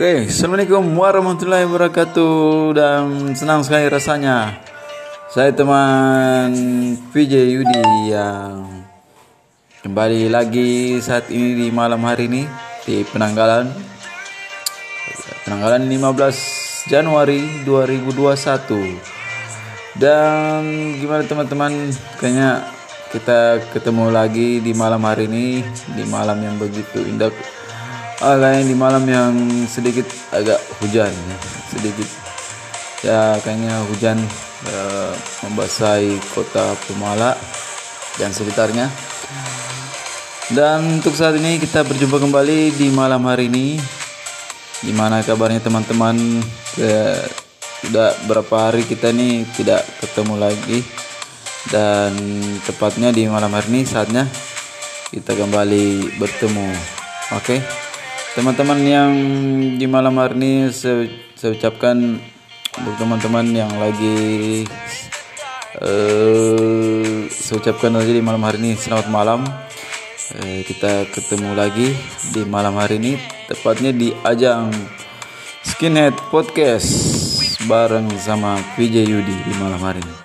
Oke, Assalamualaikum warahmatullahi wabarakatuh dan senang sekali rasanya. Saya teman VJ Yudi yang kembali lagi saat ini di malam hari ini di penanggalan penanggalan 15 Januari 2021 dan gimana teman-teman? Kayaknya kita ketemu lagi di malam hari ini di malam yang begitu indah Kayaknya di malam yang sedikit agak hujan ya. sedikit. Ya kayaknya hujan eh, membasahi kota Pemala dan sekitarnya. Dan untuk saat ini kita berjumpa kembali di malam hari ini. Gimana kabarnya teman-teman Eh, sudah berapa hari kita nih tidak ketemu lagi. Dan tepatnya di malam hari ini saatnya kita kembali bertemu oke teman-teman yang di malam hari ini saya, saya ucapkan untuk teman-teman yang lagi eh saya ucapkan aja di malam hari ini selamat malam. Eh, kita ketemu lagi di malam hari ini tepatnya di ajang Skinhead Podcast bareng sama VJ Yudi di malam hari ini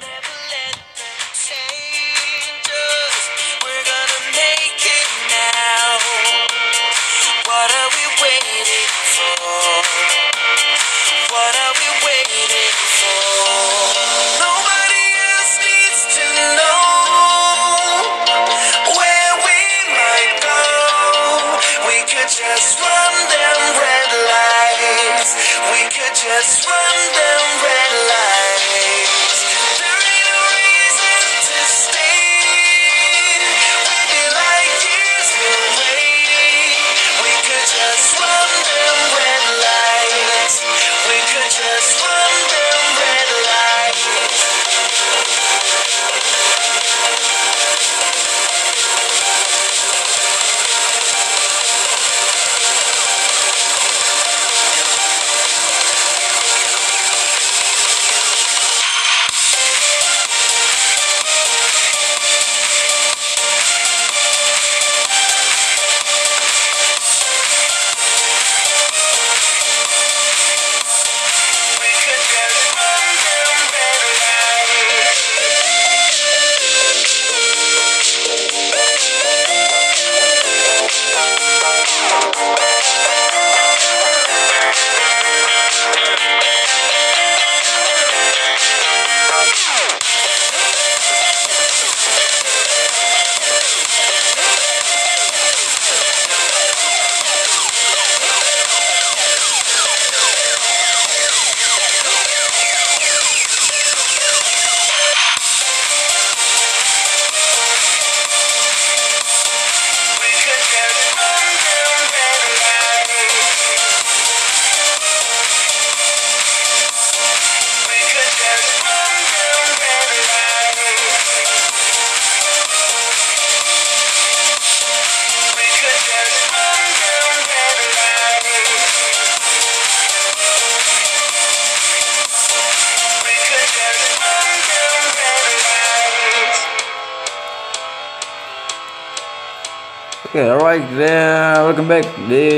Oke, alright, then welcome back di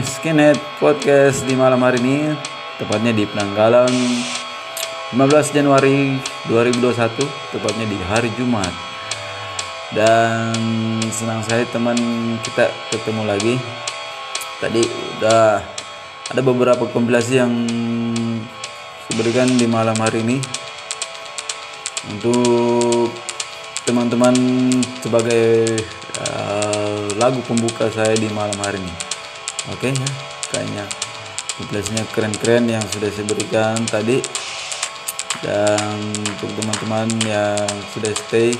Skinhead Podcast di malam hari ini, tepatnya di penanggalan 15 Januari 2021, tepatnya di hari Jumat. Dan senang sekali teman kita ketemu lagi. Tadi udah ada beberapa kompilasi yang diberikan di malam hari ini untuk teman-teman sebagai uh, lagu pembuka saya di malam hari ini. Oke ya, kayaknya kompilasinya keren-keren yang sudah saya berikan tadi. Dan untuk teman-teman yang sudah stay,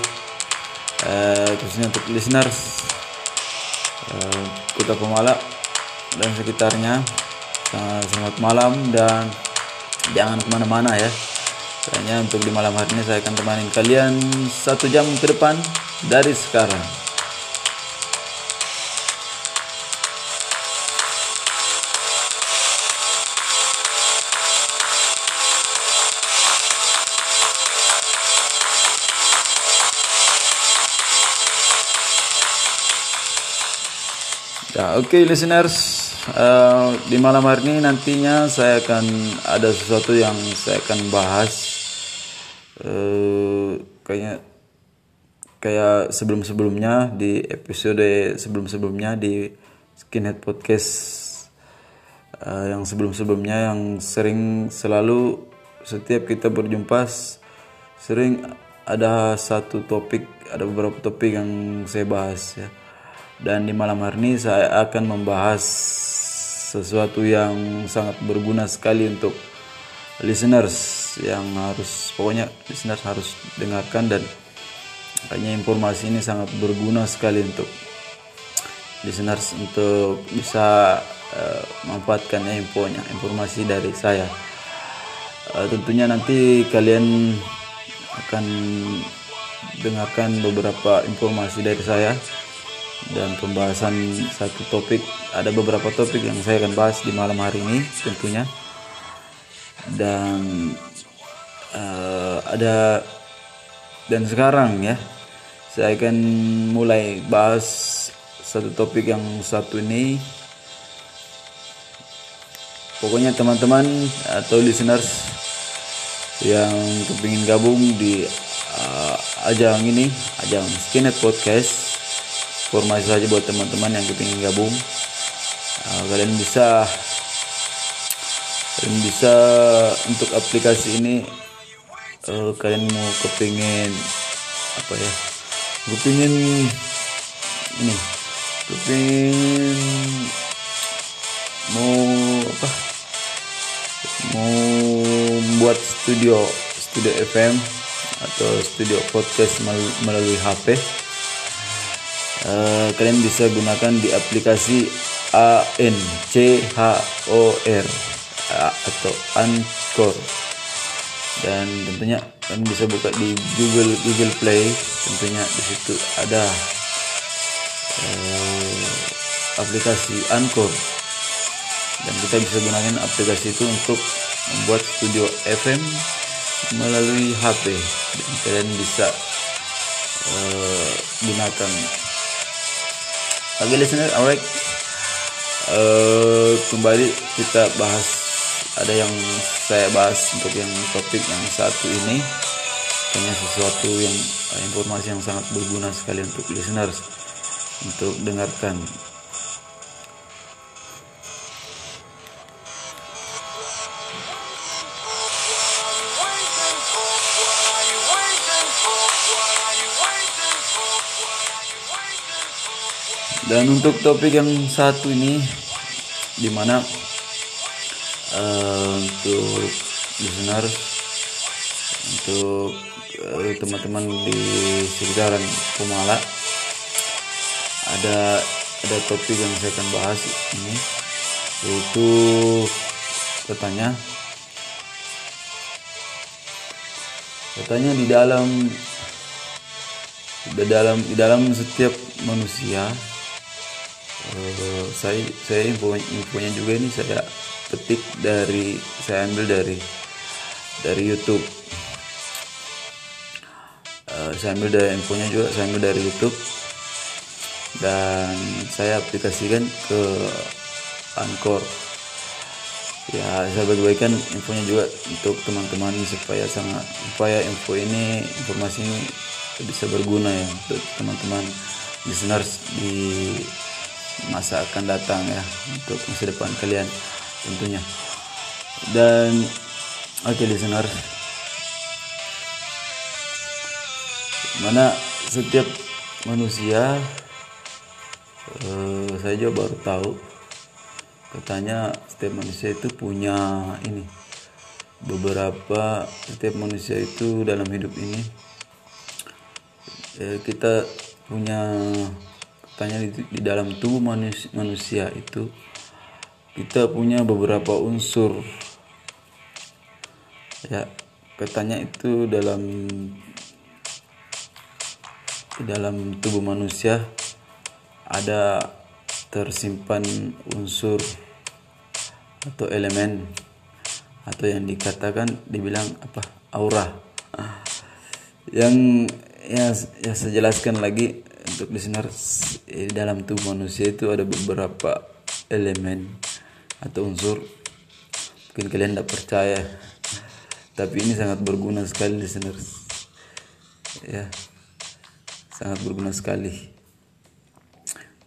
uh, khususnya untuk listeners uh, Kota Pemala dan sekitarnya, uh, selamat malam dan jangan ke mana-mana ya Kayaknya untuk di malam hari ini saya akan temani kalian satu jam ke depan dari sekarang. Oke okay, listeners. Uh, di malam hari ini nantinya saya akan ada sesuatu yang saya akan bahas. Uh, kayaknya kayak sebelum-sebelumnya di episode sebelum-sebelumnya di Skinhead Podcast uh, yang sebelum-sebelumnya yang sering selalu setiap kita berjumpa sering ada satu topik, ada beberapa topik yang saya bahas ya dan di malam hari ini saya akan membahas sesuatu yang sangat berguna sekali untuk listeners yang harus pokoknya listeners harus dengarkan dan kayaknya informasi ini sangat berguna sekali untuk listeners untuk bisa uh, manfaatkan infonya informasi dari saya. Uh, tentunya nanti kalian akan dengarkan beberapa informasi dari saya dan pembahasan satu topik ada beberapa topik yang saya akan bahas di malam hari ini tentunya. Dan uh, ada dan sekarang ya saya akan mulai bahas satu topik yang satu ini. Pokoknya teman-teman atau listeners yang kepingin gabung di uh, ajang ini ajang Skinhead Podcast informasi saja buat teman-teman yang kepingin gabung. Uh, kalian bisa kalian bisa untuk aplikasi ini uh, kalian mau kepingin apa ya kepingin ini kepingin mau apa mau buat studio studio FM atau studio podcast melalui HP uh, kalian bisa gunakan di aplikasi A N C H O R atau Anchor. Dan tentunya kalian bisa buka di Google Google Play tentunya di situ ada uh, aplikasi Anchor. Dan kita bisa gunakan aplikasi itu untuk membuat studio FM melalui HP dan kalian bisa uh, gunakan Oke okay, listener, alright. Uh, kembali kita bahas ada yang saya bahas untuk yang topik yang satu ini hanya sesuatu yang uh, informasi yang sangat berguna sekali untuk listeners untuk dengarkan dan untuk topik yang satu ini di mana uh, untuk listener untuk uh, teman-teman di sekitaran Pemala ada ada topik yang saya akan bahas ini yaitu katanya katanya di dalam di dalam di dalam setiap manusia uh, saya saya info infonya juga ini saya petik dari saya ambil dari dari YouTube. Uh, saya ambil dari infonya juga saya ambil dari YouTube. Dan saya aplikasikan ke Anchor. Ya saya bagi-bagikan infonya juga untuk teman-teman supaya sangat supaya info ini informasi ini bisa berguna ya untuk teman-teman listeners di masa akan datang ya untuk masa depan kalian tentunya. Dan oke okay, listener mana setiap manusia uh, saya juga baru tahu katanya setiap manusia itu punya ini beberapa setiap manusia itu dalam hidup ini eh, kita punya tanya di, di dalam tubuh manusia, manusia itu kita punya beberapa unsur. Ya katanya itu dalam di dalam tubuh manusia ada tersimpan unsur atau elemen atau yang dikatakan dibilang apa? Aura. Yang ya, ya saya jelaskan lagi untuk listener di dalam tubuh manusia itu ada beberapa elemen atau unsur. Mungkin kalian tidak percaya tapi ini sangat berguna sekali listener ya sangat berguna sekali.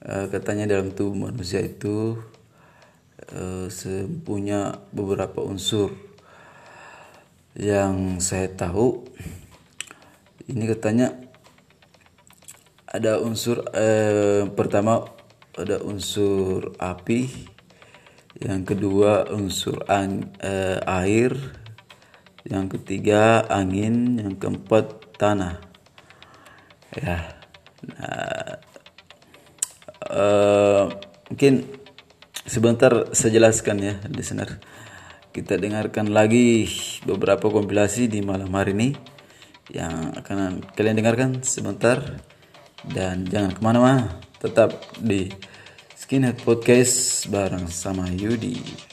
Uh, katanya dalam tubuh manusia itu uh, punya beberapa unsur. Yang saya tahu ini katanya ada unsur uh, pertama ada unsur api. Yang kedua unsur ang, uh, air. Yang ketiga angin. Yang keempat tanah. Ya. Nah, uh, mungkin sebentar saya jelaskan ya listener. Kita dengarkan lagi beberapa kompilasi di malam hari ini yang akan kalian dengarkan sebentar dan jangan ke mana-mana tetap di Skinhead Podcast bareng sama Yudi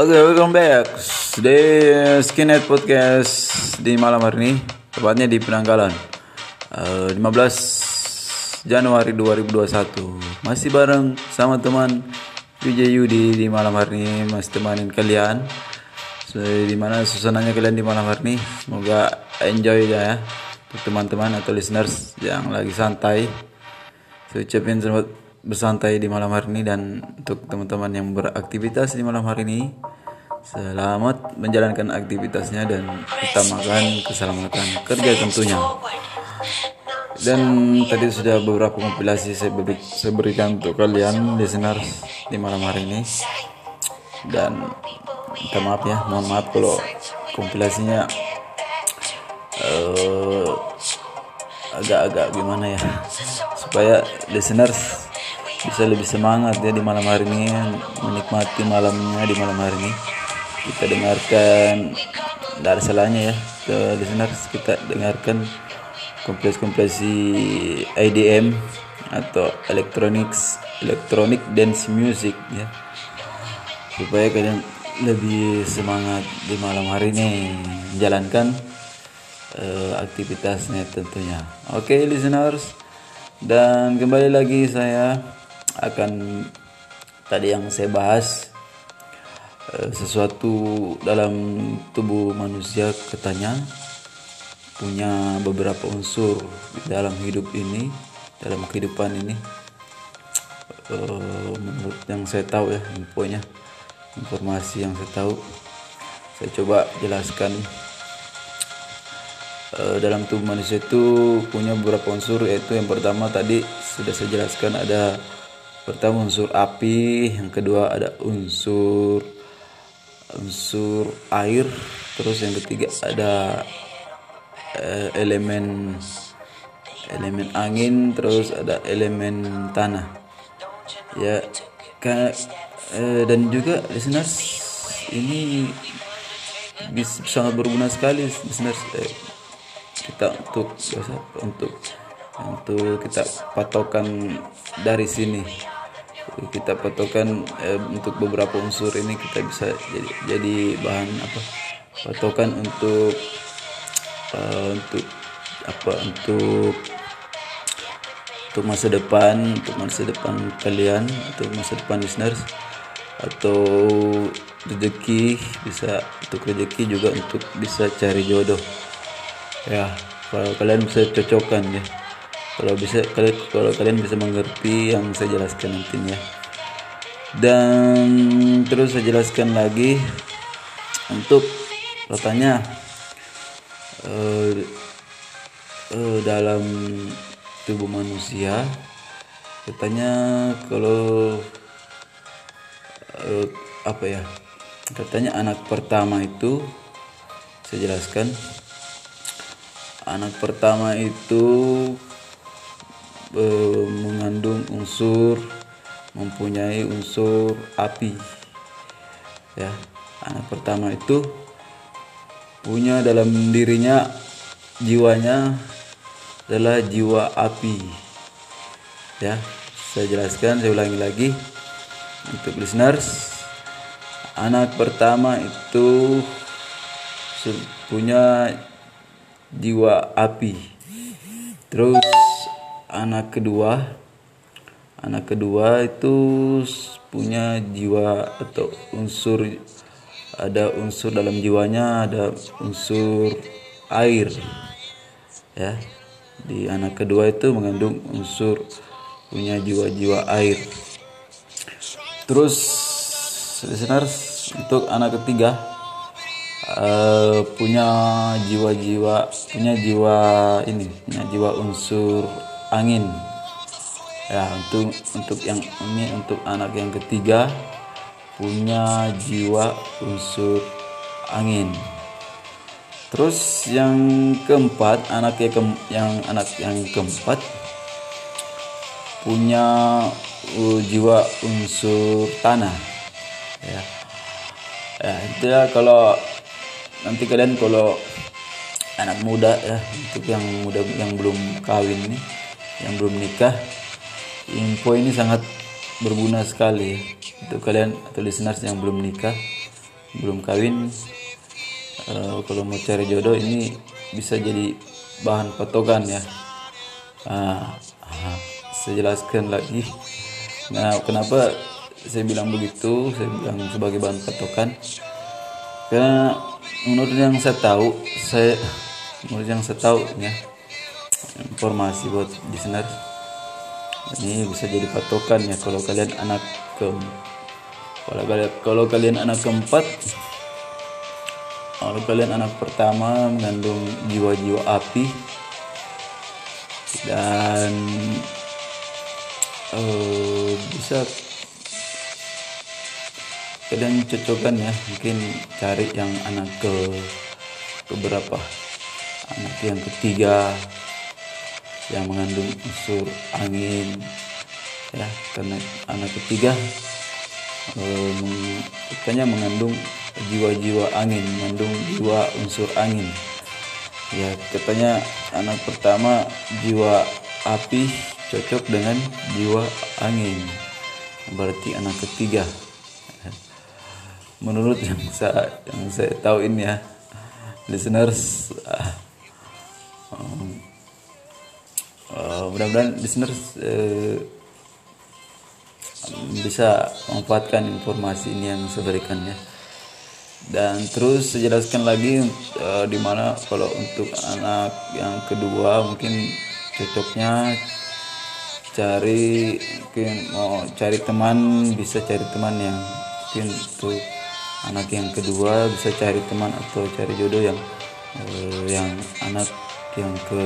Oke, welcome back di Skinhead Podcast di malam hari ini, tepatnya di Penanggalan. Eh, 15 Januari 2021. Masih bareng sama teman VJ Yudi di malam hari ini, masih temanin kalian. So, di mana suasananya kalian di malam hari ini? Semoga enjoy ya, teman-teman atau listeners yang lagi santai. Saya ucapin selamat bersantai di malam hari ini dan untuk teman-teman yang beraktivitas di malam hari ini selamat menjalankan aktivitasnya dan utamakan keselamatan kerja tentunya. Dan tadi sudah beberapa kompilasi saya, beri, saya berikan untuk kalian listeners di malam hari ini. Dan minta maaf ya, mohon maaf kalau kompilasinya eh, agak-agak gimana ya supaya listeners bisa lebih semangat ya di malam hari ini menikmati malamnya di malam hari ini. Kita dengarkan tidak ada salahnya ya ke listeners kita dengarkan kompilasi-kompilasi IDM atau electronics electronic dance music ya. Supaya kalian lebih semangat di malam hari ini. Menjalankan uh, aktivitasnya tentunya. Oke okay, listeners. Dan kembali lagi saya akan tadi yang saya bahas eh, sesuatu dalam tubuh manusia katanya punya beberapa unsur dalam hidup ini dalam kehidupan ini. Eh, menurut yang saya tahu ya infonya informasi yang saya tahu saya coba jelaskan. Eh, dalam tubuh manusia itu punya beberapa unsur yaitu yang pertama tadi sudah saya jelaskan ada pertama unsur api. Yang kedua ada unsur unsur air. Terus yang ketiga ada eh, elemen elemen angin. Terus ada elemen tanah. Ya eh, dan juga listeners ini bisa sangat berguna sekali listeners. Eh, kita untuk untuk untuk kita patokan dari sini. Kita patokan eh, untuk beberapa unsur ini kita bisa jadi jadi bahan apa? Patokan untuk uh, untuk apa? Untuk untuk masa depan untuk masa depan kalian atau masa depan listeners. Atau rezeki bisa untuk rezeki juga untuk bisa cari jodoh. Ya kalau kalian bisa cocokkan ya kalau bisa kalau, kalau kalian bisa mengerti yang saya jelaskan nantinya. Dan terus saya jelaskan lagi untuk katanya uh, uh, dalam tubuh manusia. Katanya kalau uh, apa ya katanya anak pertama itu saya jelaskan. Anak pertama itu e, mengandung unsur mempunyai unsur api. Ya anak pertama itu punya dalam dirinya jiwanya adalah jiwa api. Ya saya jelaskan saya ulangi lagi. Untuk listeners anak pertama itu punya jiwa api. Terus anak kedua. Anak kedua itu punya jiwa atau unsur ada unsur dalam jiwanya ada unsur air. Ya di anak kedua itu mengandung unsur punya jiwa-jiwa air. Terus listeners untuk anak ketiga uh, punya jiwa-jiwa punya jiwa ini punya jiwa unsur angin. Ya untuk untuk yang ini untuk anak yang ketiga punya jiwa unsur angin. Terus yang keempat anak yang ke, yang anak yang keempat punya uh, jiwa unsur tanah. Ya. Ya itu ya kalau nanti kalian kalau anak muda ya untuk yang muda yang belum kawin nih yang belum nikah info ini sangat berguna sekali. Untuk kalian atau listeners yang belum nikah belum kawin eh, kalau mau cari jodoh ini bisa jadi bahan patokan ya. Nah, ah, saya jelaskan lagi. Nah kenapa saya bilang begitu? Saya bilang sebagai bahan patokan. Karena menurut yang saya tahu saya menurut yang saya tahu ya informasi buat listener ini bisa jadi patokan ya kalau kalian anak ke kalau kalian kalau kalian anak keempat kalau kalian anak pertama mengandung jiwa-jiwa api dan eh, bisa kalian cocokkan ya mungkin cari yang anak ke beberapa anak yang ketiga yang mengandung unsur angin ya karena anak ketiga um, katanya mengandung jiwa-jiwa angin mengandung jiwa unsur angin. Ya katanya anak pertama jiwa api cocok dengan jiwa angin. Berarti anak ketiga. Menurut yang saya yang saya tahu ini ya listeners um, uh, mudah-mudahan listeners uh, bisa memanfaatkan informasi ini yang saya berikan ya. Dan terus saya jelaskan lagi uh, di mana kalau untuk anak yang kedua mungkin cocoknya cari mungkin mau cari teman bisa cari teman yang mungkin untuk anak yang kedua bisa cari teman atau cari jodoh yang uh, yang anak yang ke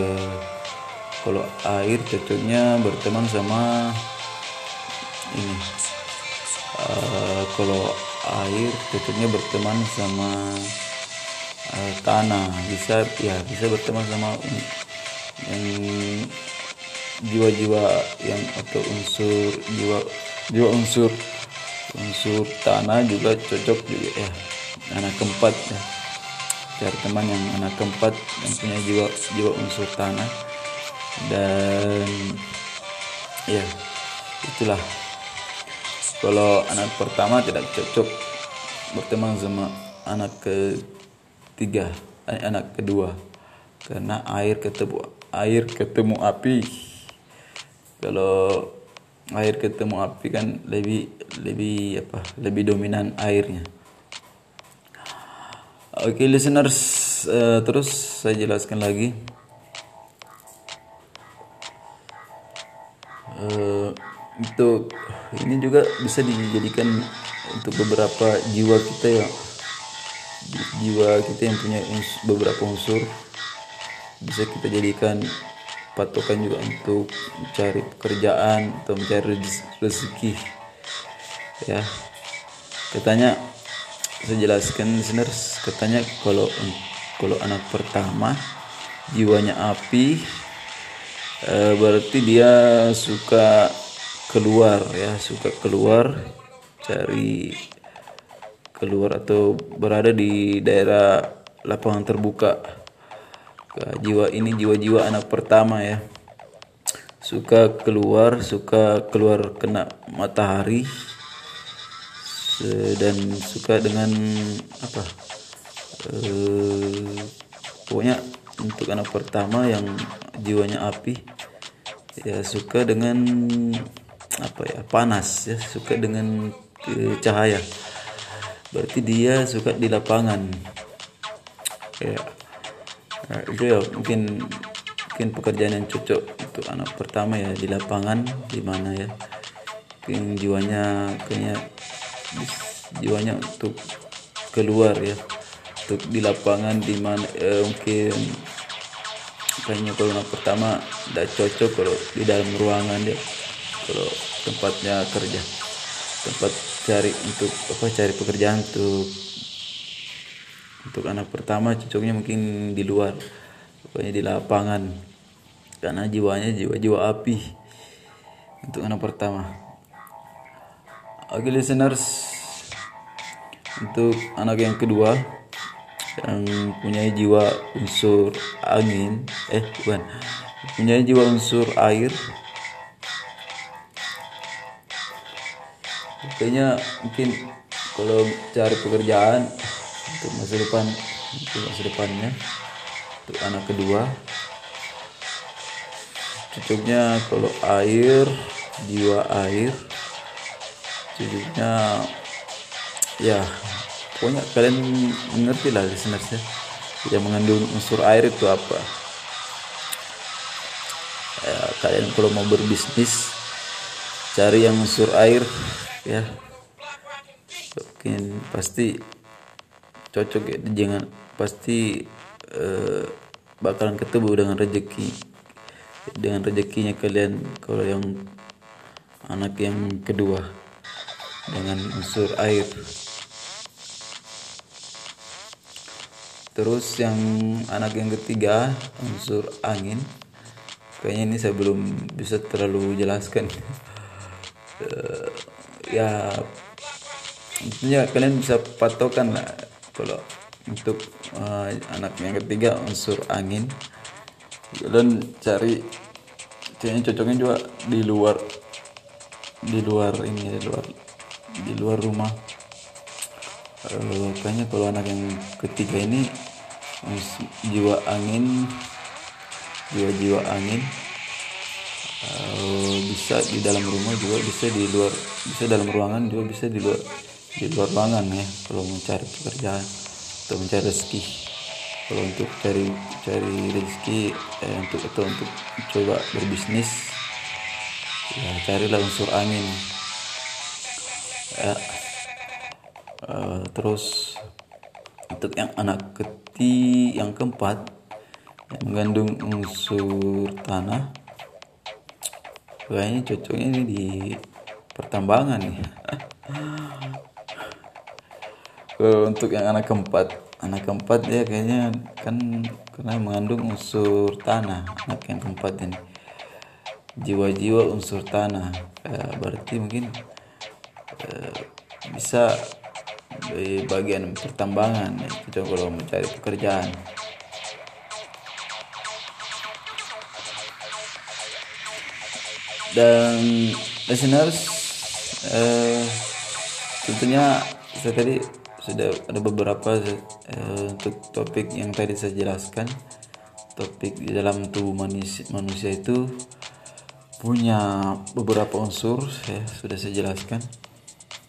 kalau air cocoknya berteman sama ini. Uh, kalau air cocoknya berteman sama uh, tanah. Bisa ya bisa berteman sama yang jiwa-jiwa yang atau unsur jiwa jiwa unsur unsur tanah juga cocok juga ya. Anak keempat ya. Cari teman yang anak keempat yang punya jiwa jiwa unsur tanah dan ya itulah. Kalau anak pertama tidak cocok berteman sama anak ketiga eh, anak kedua. Karena air ketemu air ketemu api. Kalau air ketemu api kan lebih lebih apa lebih dominan airnya. Oke okay, listeners uh, terus saya jelaskan lagi uh, untuk ini juga bisa dijadikan untuk beberapa jiwa kita ya. Jiwa kita yang punya beberapa unsur. Bisa kita jadikan patokan juga untuk mencari pekerjaan atau mencari rezeki. Ya. Katanya saya jelaskan listeners katanya kalau kalau anak pertama jiwanya api eh, berarti dia suka keluar ya suka keluar cari keluar atau berada di daerah lapangan terbuka. Jiwa ini jiwa-jiwa anak pertama ya. Suka keluar suka keluar kena matahari dan suka dengan apa? Eh, pokoknya untuk anak pertama yang jiwanya api ya suka dengan apa ya panas ya suka dengan uh, cahaya. Berarti dia suka di lapangan. Ya nah, itu ya mungkin mungkin pekerjaan yang cocok untuk anak pertama ya di lapangan di mana ya. Mungkin jiwanya kayaknya jiwanya untuk keluar ya di lapangan di mana eh, mungkin kayaknya kalau pertama tidak cocok kalau di dalam ruangan ya kalau tempatnya kerja tempat cari untuk apa cari pekerjaan untuk untuk anak pertama cocoknya mungkin di luar pokoknya di lapangan karena jiwanya jiwa-jiwa api untuk anak pertama. Oke okay, listeners untuk anak yang kedua yang punya jiwa unsur angin eh bukan. Punya jiwa unsur air. Kayaknya mungkin kalau cari pekerjaan untuk masa depan untuk masa depannya untuk anak kedua cocoknya kalau air jiwa air cocoknya ya pokoknya kalian mengerti lah listeners ya yang mengandung unsur air itu apa. Ya, kalian kalau mau berbisnis cari yang unsur air ya. Mungkin pasti cocok ya jangan pasti eh, bakalan ketemu dengan rezeki. Dengan rezekinya kalian kalau yang anak yang kedua dengan unsur air terus yang anak yang ketiga unsur angin. Kayaknya ini saya belum bisa terlalu jelaskan. Eh, ya tentunya kalian bisa patokan lah kalau untuk uh, anak yang ketiga unsur angin. Kalian cari kayaknya cocoknya juga di luar di luar ini di luar di luar rumah. Uh, kayaknya kalau anak yang ketiga ini jiwa angin. Jiwa-jiwa angin. Uh, bisa di dalam rumah juga bisa di luar bisa dalam ruangan juga bisa di luar di luar ruangan ya kalau mencari pekerjaan atau mencari rezeki. Kalau untuk cari cari rezeki eh, untuk atau untuk coba berbisnis ya carilah unsur angin. Ya. Eh, terus untuk yang anak keti yang keempat yang mengandung unsur tanah. Kayaknya cocoknya ini di pertambangan nih. Untuk yang anak keempat anak keempat ya kayaknya kan karena mengandung unsur tanah. Anak yang keempat ini. Jiwa-jiwa unsur tanah. Eh, berarti mungkin eh, bisa di bagian pertambangan ya. itu kalau mencari pekerjaan. Dan listeners eh, tentunya saya tadi sudah ada beberapa eh, untuk topik yang tadi saya jelaskan. Topik di dalam tubuh manusia, manusia itu punya beberapa unsur ya sudah saya jelaskan.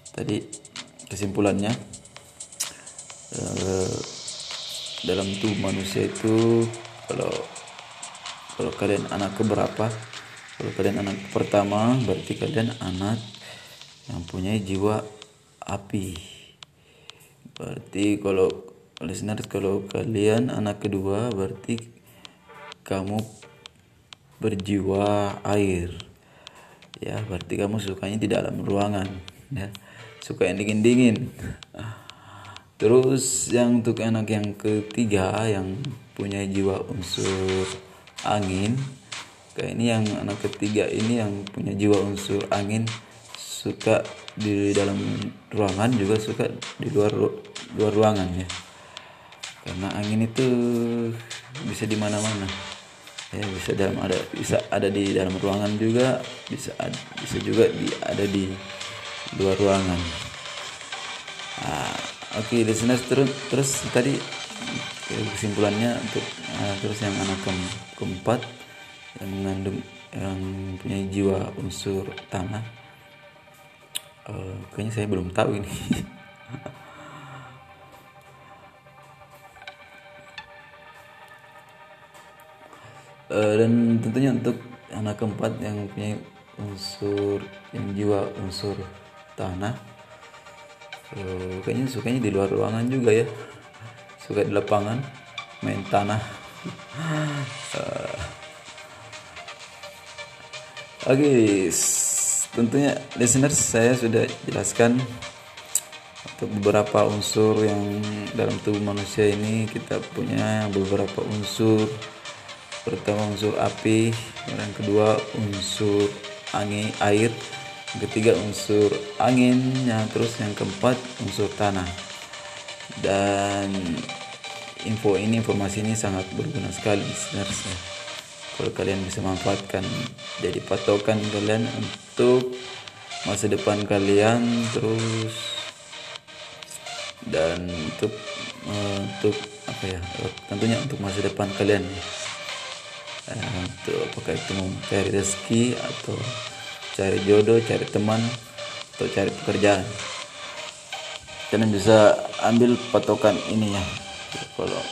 Tadi kesimpulannya eh, dalam tubuh manusia itu kalau kalau kalian anak keberapa kalau kalian anak pertama berarti kalian anak yang punya jiwa api. Berarti kalau listeners kalau kalian anak kedua berarti kamu berjiwa air. Ya berarti kamu sukanya di dalam ruangan ya suka yang dingin dingin terus yang untuk anak yang ketiga yang punya jiwa unsur angin kayak ini yang anak ketiga ini yang punya jiwa unsur angin suka di dalam ruangan juga suka di luar luar ruangan ya. Karena angin itu bisa di mana-mana. Ya bisa dalam ada bisa ada di dalam ruangan juga bisa bisa juga di ada di luar ruangan. Ah, oke listeners terus terus tadi kesimpulannya untuk ah, terus yang anak ke- keempat yang mengandung yang punya jiwa unsur tanah. Eh, kayaknya saya belum tahu ini. Eh, dan tentunya untuk anak keempat yang punya unsur yang jiwa unsur tanah. Eh, kayaknya sukanya di luar ruangan juga ya. Suka di lapangan main tanah. Eh, Oke, s- tentunya listeners saya sudah jelaskan untuk beberapa unsur yang dalam tubuh manusia ini kita punya beberapa unsur. Pertama unsur api, yang kedua unsur angin air, ketiga unsur angin, yang terus yang keempat unsur tanah. Dan info ini informasi ini sangat berguna sekali listeners ya kalau kalian bisa manfaatkan jadi patokan kalian untuk masa depan kalian terus dan untuk eh, untuk apa ya tentunya untuk masa depan kalian. Eh, untuk apakah itu mau cari rezeki atau cari jodoh cari teman atau cari pekerjaan. Kalian bisa ambil patokan ini ya. Kalau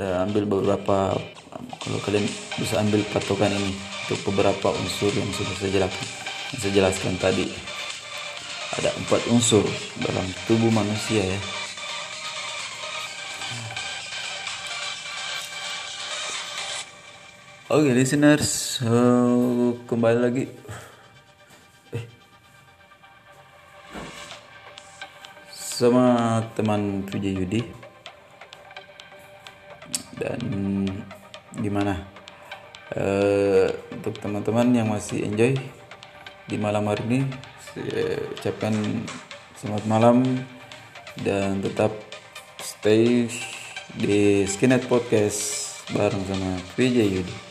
eh, ambil beberapa kalau kalian bisa ambil patokan ini untuk beberapa unsur yang sudah saya jelaskan, yang saya jelaskan tadi. Ada empat unsur dalam tubuh manusia ya. Oke listeners eh, kembali lagi sama teman PJ Yudi. Dan gimana? Eh, untuk teman-teman yang masih enjoy di malam hari ini saya ucapkan selamat malam dan tetap stay di Skinhead Podcast bareng sama PJ Yudi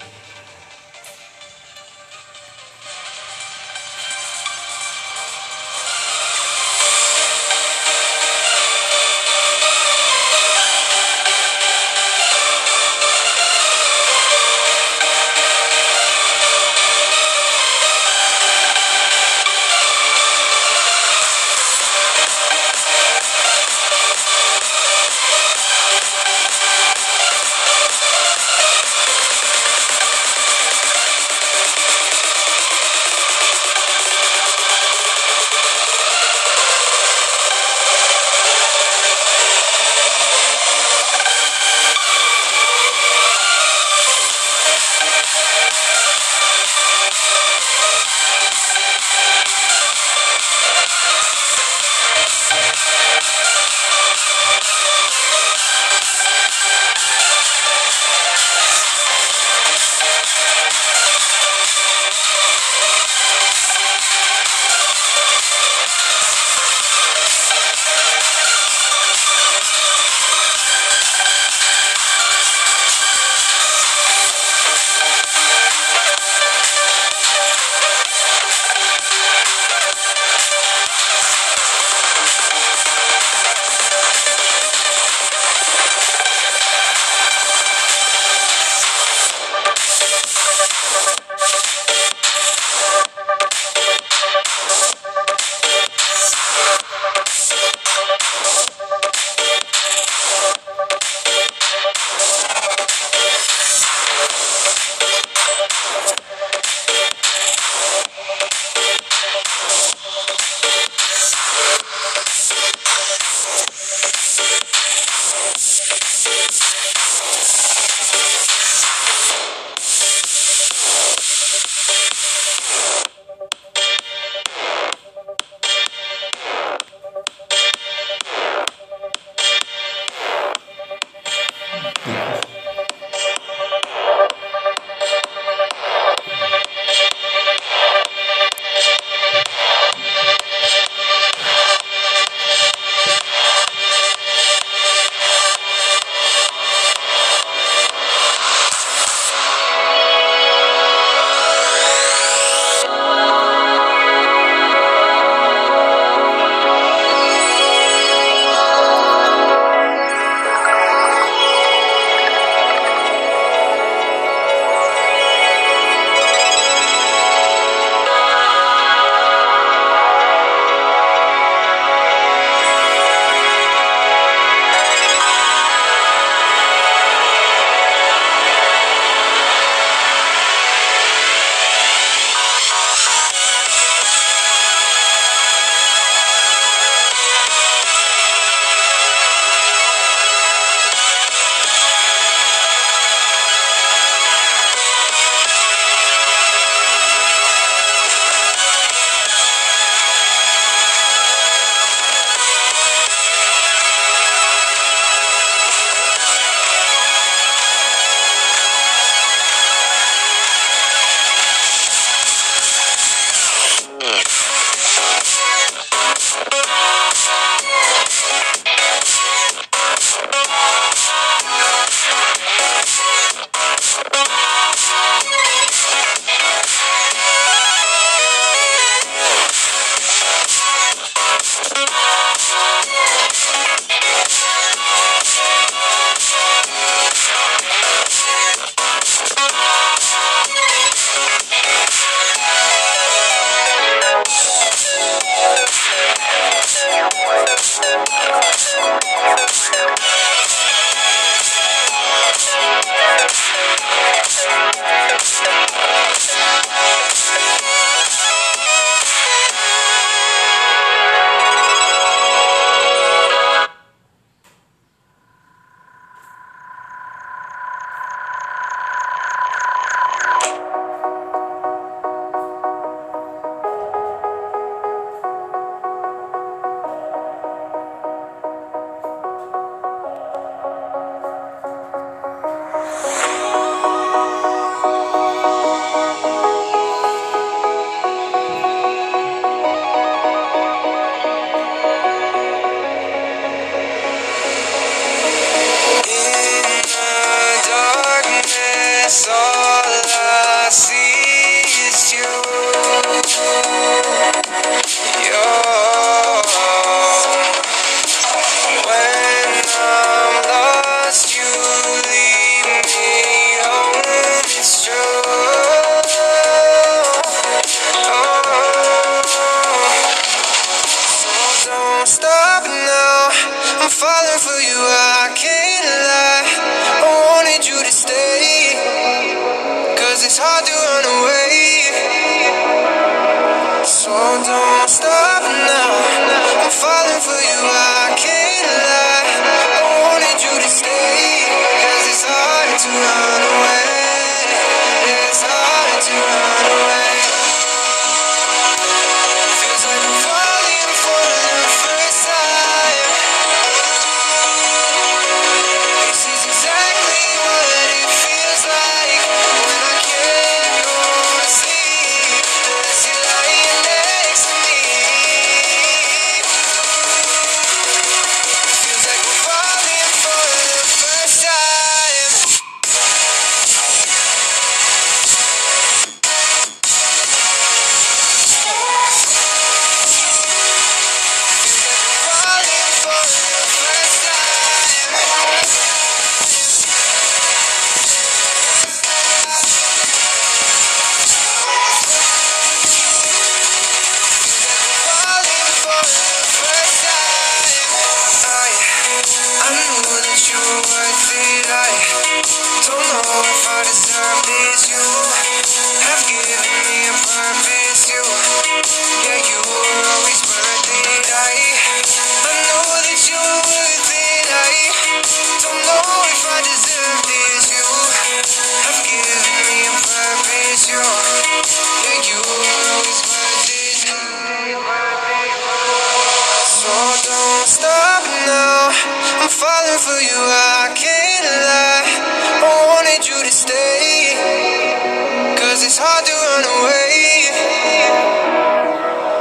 hard to run away.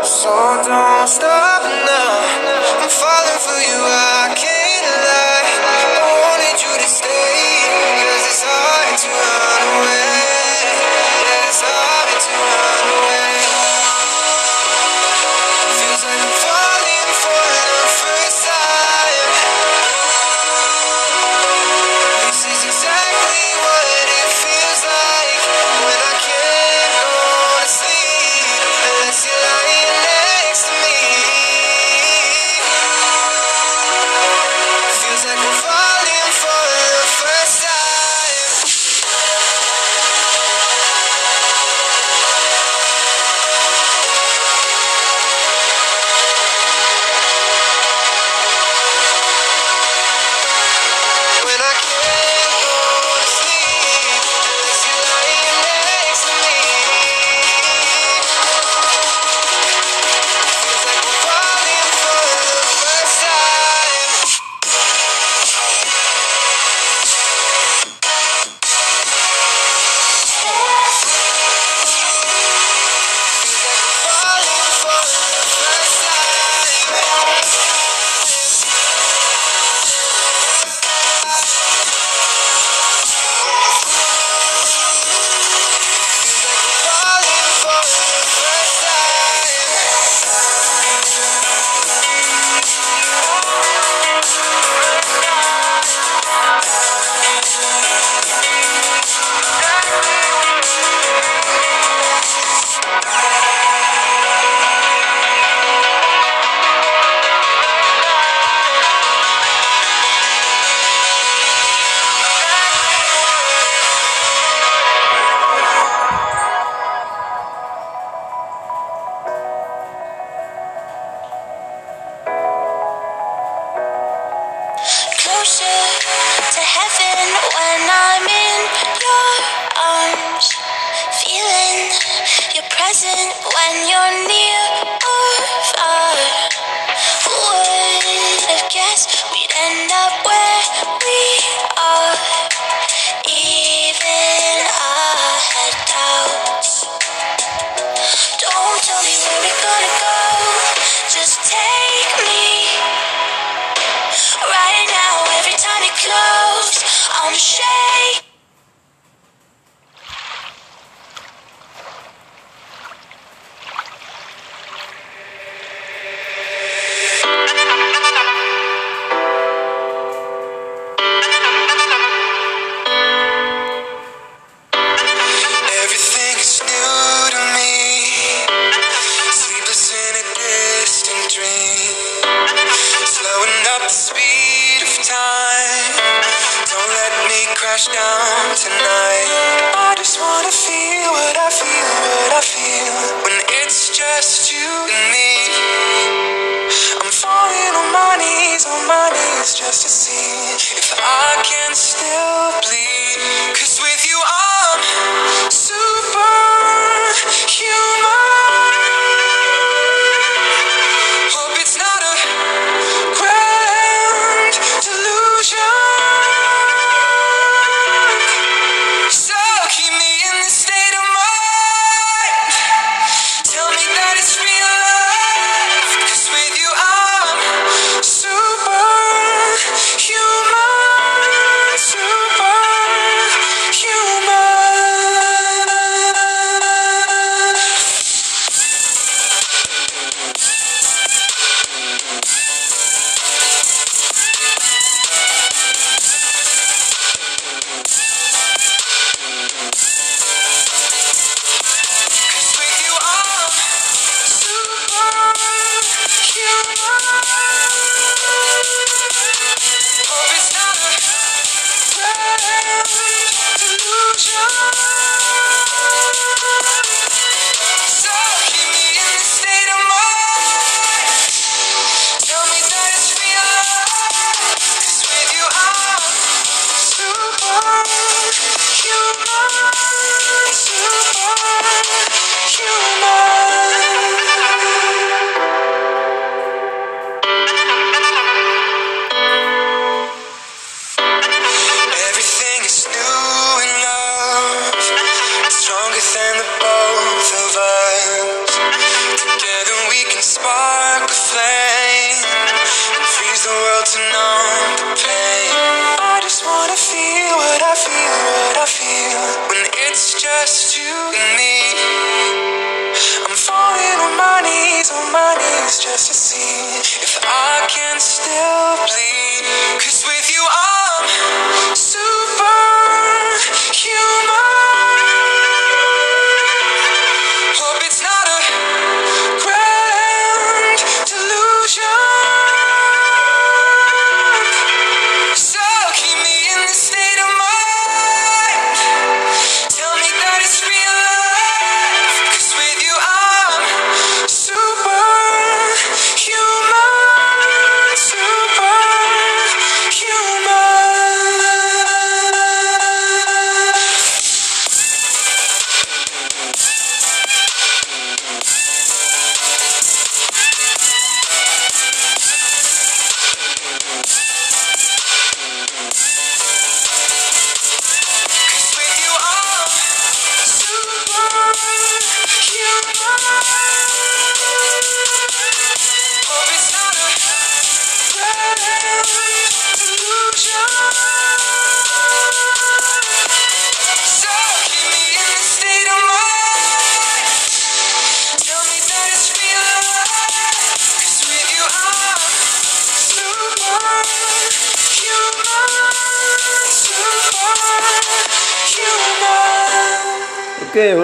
So don't stop now. I'm falling for you, I can't lie. I wanted you to stay. Cause it's hard to run away. Yeah, it's hard to run away. closer to heaven when I'm in your arms. Feeling your presence when you're near.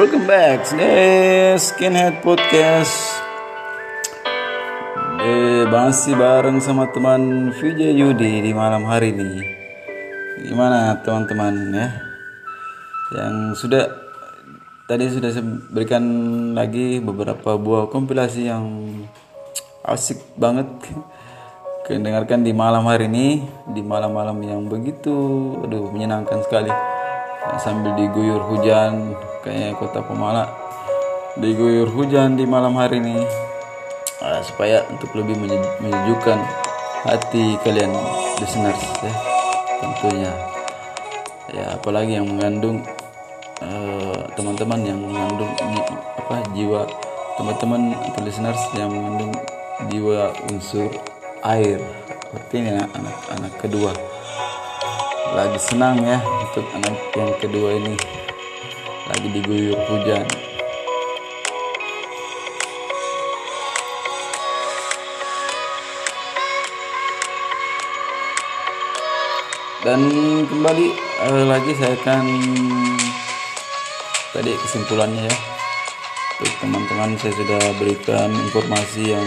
Welcome back di Skinhead Podcast. Eh, masih bareng sama teman VJ Yudi di malam hari ini. Gimana teman-teman ya? Yang sudah tadi sudah saya berikan lagi beberapa buah kompilasi yang asik banget. Kalian dengarkan di malam hari ini, di malam-malam yang begitu, aduh menyenangkan sekali. Sambil diguyur hujan kayak kota Pemala. Diguyur hujan di malam hari ini. Ah, supaya untuk lebih menye- menyejukkan hati kalian listeners ya tentunya. Ya apalagi yang mengandung eh, teman-teman yang mengandung apa jiwa teman-teman atau listeners yang mengandung jiwa unsur air. Seperti ini anak-anak kedua. Lagi senang ya untuk anak yang kedua ini lagi diguyur hujan. Dan kembali eh, lagi saya akan tadi kesimpulannya ya. Untuk teman-teman saya sudah berikan informasi yang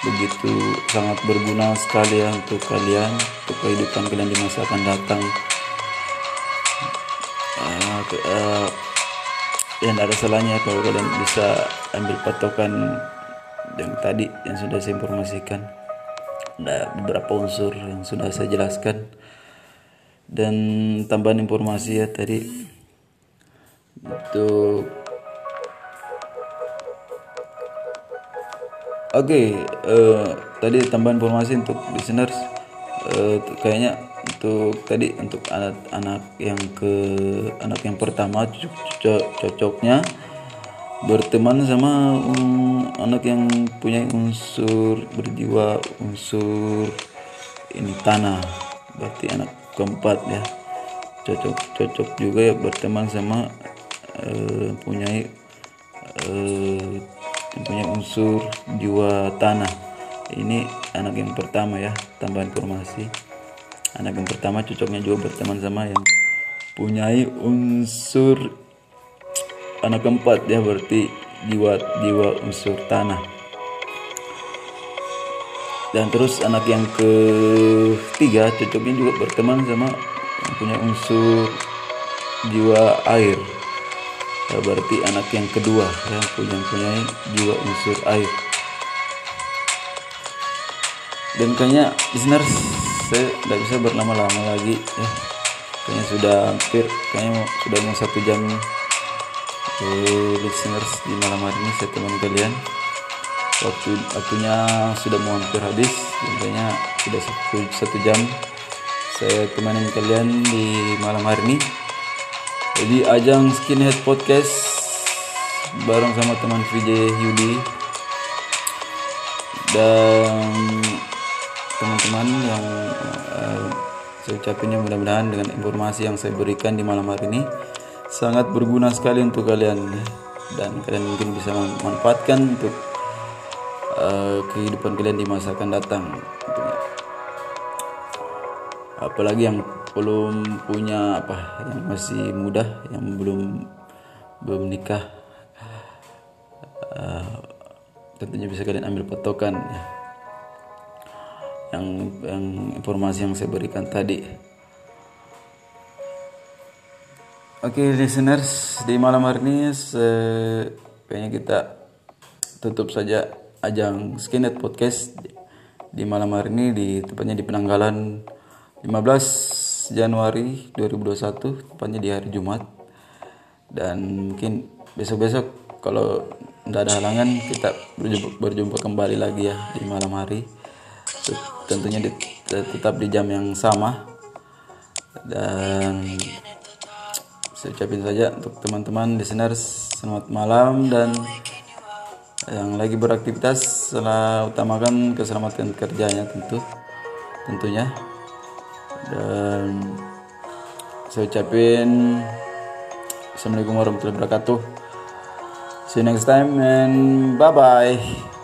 begitu sangat berguna sekali ya untuk kalian untuk kehidupan kalian di masa akan datang uh, ke- uh, ya tidak ada salahnya kalau kalian bisa ambil patokan yang tadi yang sudah saya informasikan. Ada beberapa unsur yang sudah saya jelaskan. Dan tambahan informasi ya tadi untuk Oke, eh, tadi tambahan informasi untuk listeners, eh, t- kayaknya untuk tadi untuk anak-anak yang ke anak yang pertama cocok, cocok- cocoknya. Berteman sama um, anak yang punya unsur berjiwa unsur ini tanah, berarti anak keempat ya. Cocok cocok juga ya berteman sama eh, punya yang punya unsur jiwa tanah. Ini anak yang pertama ya tambahan informasi anak yang pertama cocoknya juga berteman sama yang punyai unsur anak keempat ya berarti jiwa jiwa unsur tanah. Dan terus anak yang ketiga cocoknya juga berteman sama yang punya unsur jiwa air. Ya, berarti anak yang kedua yang punya punya jiwa unsur air. Dan kayaknya listeners saya tidak bisa berlama-lama lagi. Ya kayaknya sudah hampir kayaknya sudah mau satu jam. Eh, listeners di malam hari ini saya teman kalian. Waktu waktunya sudah mau hampir habis kayaknya sudah satu, satu jam. Saya temanin kalian di malam hari ini. Jadi ajang skinhead podcast bareng sama teman VJ Yudi. Dan teman-teman yang eh, saya ucapin ya mudah-mudahan dengan informasi yang saya berikan di malam hari ini sangat berguna sekali untuk kalian dan kalian mungkin bisa memanfaatkan untuk eh, kehidupan kalian di masa akan datang. Apalagi yang belum punya apa yang masih muda yang belum belum nikah eh, tentunya bisa kalian ambil patokan ya yang yang informasi yang saya berikan tadi. Oke listeners di malam hari ini kayaknya kita tutup saja ajang Skinhead Podcast. Di malam hari ini di tepatnya di Penanggalan 15 Januari 2021 tepatnya di hari Jumat. Dan mungkin besok-besok kalau tidak ada halangan kita berjumpa, berjumpa kembali lagi ya di malam hari tentunya di- tetap di jam yang sama. Dan saya ucapin saja untuk teman-teman listeners selamat malam dan yang lagi beraktivitas salah utamakan keselamatan kerjanya tentu tentunya. Dan saya ucapin Assalamualaikum warahmatullahi wabarakatuh. See you next time and bye bye